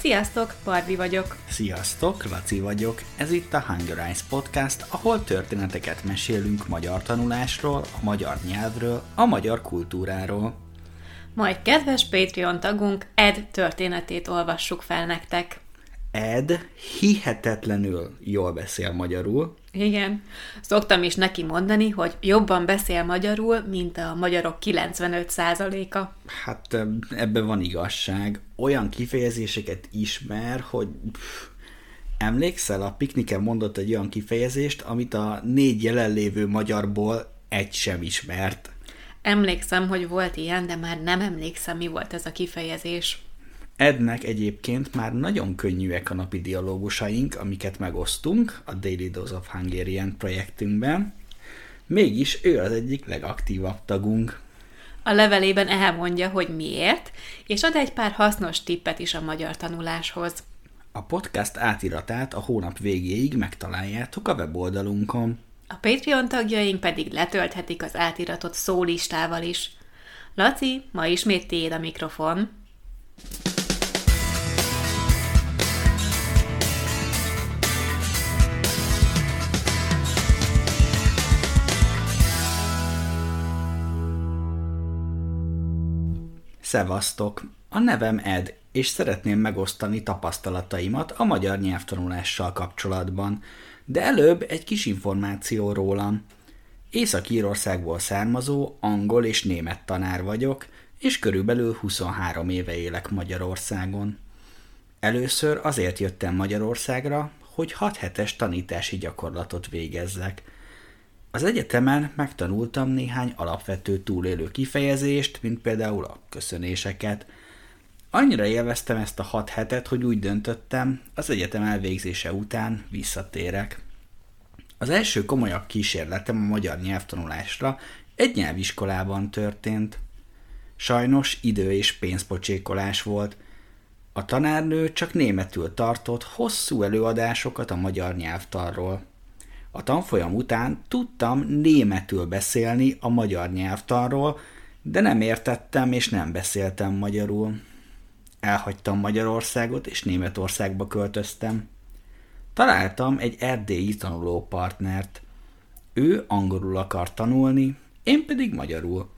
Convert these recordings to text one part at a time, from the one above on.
Sziasztok, Barbi vagyok. Sziasztok, Laci vagyok. Ez itt a Hunger Eyes Podcast, ahol történeteket mesélünk magyar tanulásról, a magyar nyelvről, a magyar kultúráról. Majd kedves Patreon tagunk Ed történetét olvassuk fel nektek. Ed hihetetlenül jól beszél magyarul. Igen. Szoktam is neki mondani, hogy jobban beszél magyarul, mint a magyarok 95%-a. Hát ebben van igazság. Olyan kifejezéseket ismer, hogy pff, emlékszel, a pikniken mondott egy olyan kifejezést, amit a négy jelenlévő magyarból egy sem ismert. Emlékszem, hogy volt ilyen, de már nem emlékszem, mi volt ez a kifejezés. Ednek egyébként már nagyon könnyűek a napi dialógusaink, amiket megosztunk a Daily Dose of Hungarian projektünkben. Mégis ő az egyik legaktívabb tagunk. A levelében elmondja, hogy miért, és ad egy pár hasznos tippet is a magyar tanuláshoz. A podcast átiratát a hónap végéig megtaláljátok a weboldalunkon. A Patreon tagjaink pedig letölthetik az átiratot szólistával is. Laci, ma ismét tiéd a mikrofon. Szevasztok! A nevem Ed, és szeretném megosztani tapasztalataimat a magyar nyelvtanulással kapcsolatban, de előbb egy kis információ rólam. Észak-Írországból származó angol és német tanár vagyok, és körülbelül 23 éve élek Magyarországon. Először azért jöttem Magyarországra, hogy 6 hetes tanítási gyakorlatot végezzek – az egyetemen megtanultam néhány alapvető túlélő kifejezést, mint például a köszönéseket. Annyira élveztem ezt a hat hetet, hogy úgy döntöttem, az egyetem elvégzése után visszatérek. Az első komolyabb kísérletem a magyar nyelvtanulásra egy nyelviskolában történt. Sajnos idő és pénzpocsékolás volt. A tanárnő csak németül tartott hosszú előadásokat a magyar nyelvtarról. A tanfolyam után tudtam németül beszélni a magyar nyelvtanról, de nem értettem és nem beszéltem magyarul. Elhagytam Magyarországot és Németországba költöztem. Találtam egy erdélyi tanuló partnert. Ő angolul akar tanulni, én pedig magyarul.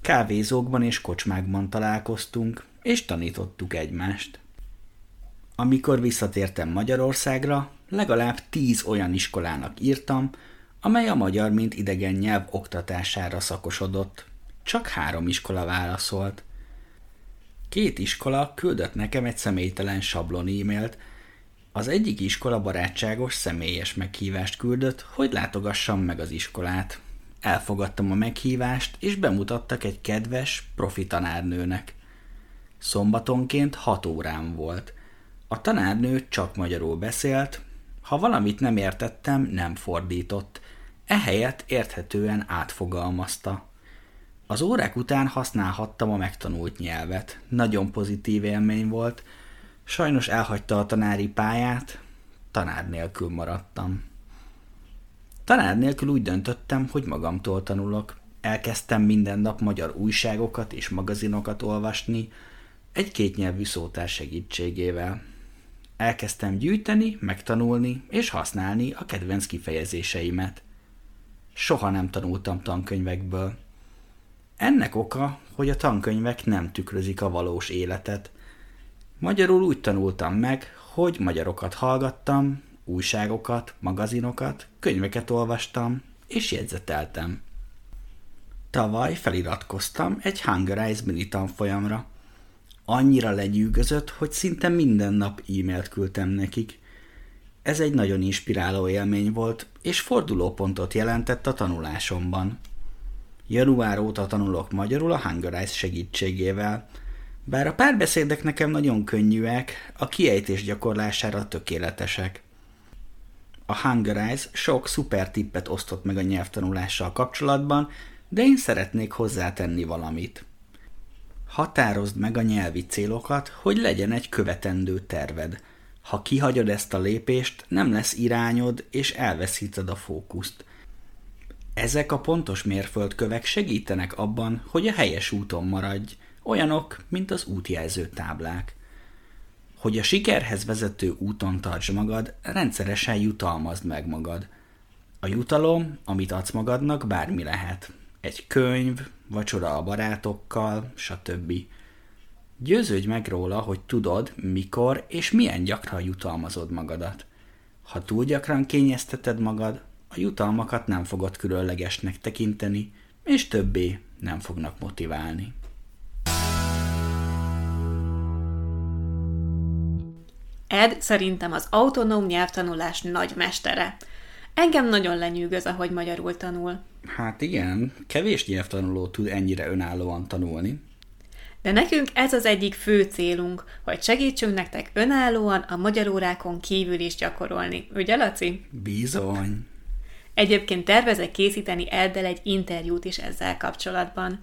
Kávézókban és kocsmákban találkoztunk, és tanítottuk egymást. Amikor visszatértem Magyarországra, legalább tíz olyan iskolának írtam, amely a magyar mint idegen nyelv oktatására szakosodott. Csak három iskola válaszolt. Két iskola küldött nekem egy személytelen sablon e-mailt. Az egyik iskola barátságos, személyes meghívást küldött, hogy látogassam meg az iskolát. Elfogadtam a meghívást, és bemutattak egy kedves, profi tanárnőnek. Szombatonként hat órám volt. A tanárnő csak magyarul beszélt, ha valamit nem értettem, nem fordított. Ehelyett érthetően átfogalmazta. Az órák után használhattam a megtanult nyelvet. Nagyon pozitív élmény volt. Sajnos elhagyta a tanári pályát, tanár nélkül maradtam. Tanár nélkül úgy döntöttem, hogy magamtól tanulok. Elkezdtem minden nap magyar újságokat és magazinokat olvasni, egy kétnyelvű szótár segítségével. Elkezdtem gyűjteni, megtanulni és használni a kedvenc kifejezéseimet. Soha nem tanultam tankönyvekből. Ennek oka, hogy a tankönyvek nem tükrözik a valós életet. Magyarul úgy tanultam meg, hogy magyarokat hallgattam, újságokat, magazinokat, könyveket olvastam és jegyzeteltem. Tavaly feliratkoztam egy Hungarize mini tanfolyamra annyira lenyűgözött, hogy szinte minden nap e-mailt küldtem nekik. Ez egy nagyon inspiráló élmény volt, és fordulópontot jelentett a tanulásomban. Január óta tanulok magyarul a Hungarize segítségével, bár a párbeszédek nekem nagyon könnyűek, a kiejtés gyakorlására tökéletesek. A Hungarize sok szuper tippet osztott meg a nyelvtanulással kapcsolatban, de én szeretnék hozzátenni valamit – Határozd meg a nyelvi célokat, hogy legyen egy követendő terved. Ha kihagyod ezt a lépést, nem lesz irányod, és elveszíted a fókuszt. Ezek a pontos mérföldkövek segítenek abban, hogy a helyes úton maradj, olyanok, mint az útjelző táblák. Hogy a sikerhez vezető úton tarts magad, rendszeresen jutalmazd meg magad. A jutalom, amit adsz magadnak, bármi lehet. Egy könyv, vacsora a barátokkal, stb. Győződj meg róla, hogy tudod, mikor és milyen gyakran jutalmazod magadat. Ha túl gyakran kényezteted magad, a jutalmakat nem fogod különlegesnek tekinteni, és többé nem fognak motiválni. Ed szerintem az autonóm nyelvtanulás nagy mestere. Engem nagyon lenyűgöz, ahogy magyarul tanul. Hát igen, kevés nyelvtanuló tud ennyire önállóan tanulni. De nekünk ez az egyik fő célunk, hogy segítsünk nektek önállóan a magyar órákon kívül is gyakorolni. Ugye, Laci? Bizony. Egyébként tervezek készíteni Eddel egy interjút is ezzel kapcsolatban.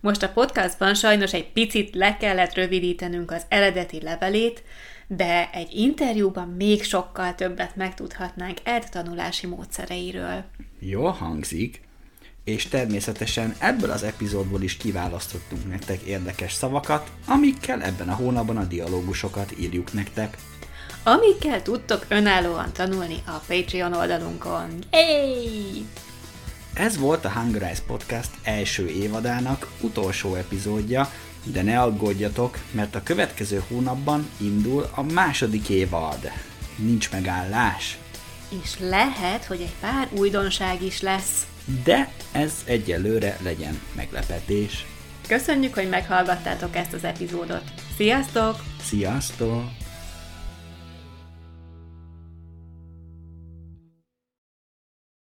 Most a podcastban sajnos egy picit le kellett rövidítenünk az eredeti levelét, de egy interjúban még sokkal többet megtudhatnánk Ed tanulási módszereiről. Jó hangzik, és természetesen ebből az epizódból is kiválasztottunk nektek érdekes szavakat, amikkel ebben a hónapban a dialógusokat írjuk nektek. Amikkel tudtok önállóan tanulni a Patreon oldalunkon. Hey! Ez volt a Hungarize Podcast első évadának utolsó epizódja, de ne aggódjatok, mert a következő hónapban indul a második évad. Nincs megállás. És lehet, hogy egy pár újdonság is lesz. De ez egyelőre legyen meglepetés. Köszönjük, hogy meghallgattátok ezt az epizódot. Sziasztok! Sziasztok!